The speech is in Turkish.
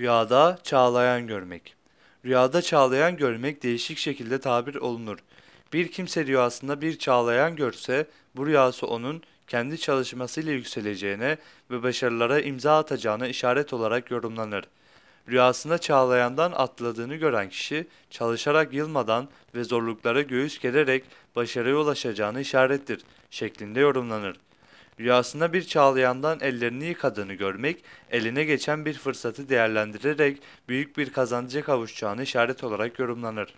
Rüyada çağlayan görmek. Rüyada çağlayan görmek değişik şekilde tabir olunur. Bir kimse rüyasında bir çağlayan görse, bu rüyası onun kendi çalışmasıyla yükseleceğine ve başarılara imza atacağına işaret olarak yorumlanır. Rüyasında çağlayandan atladığını gören kişi, çalışarak yılmadan ve zorluklara göğüs gererek başarıya ulaşacağını işarettir şeklinde yorumlanır. Rüyasında bir çağlayandan ellerini yıkadığını görmek, eline geçen bir fırsatı değerlendirerek büyük bir kazanca kavuşacağını işaret olarak yorumlanır.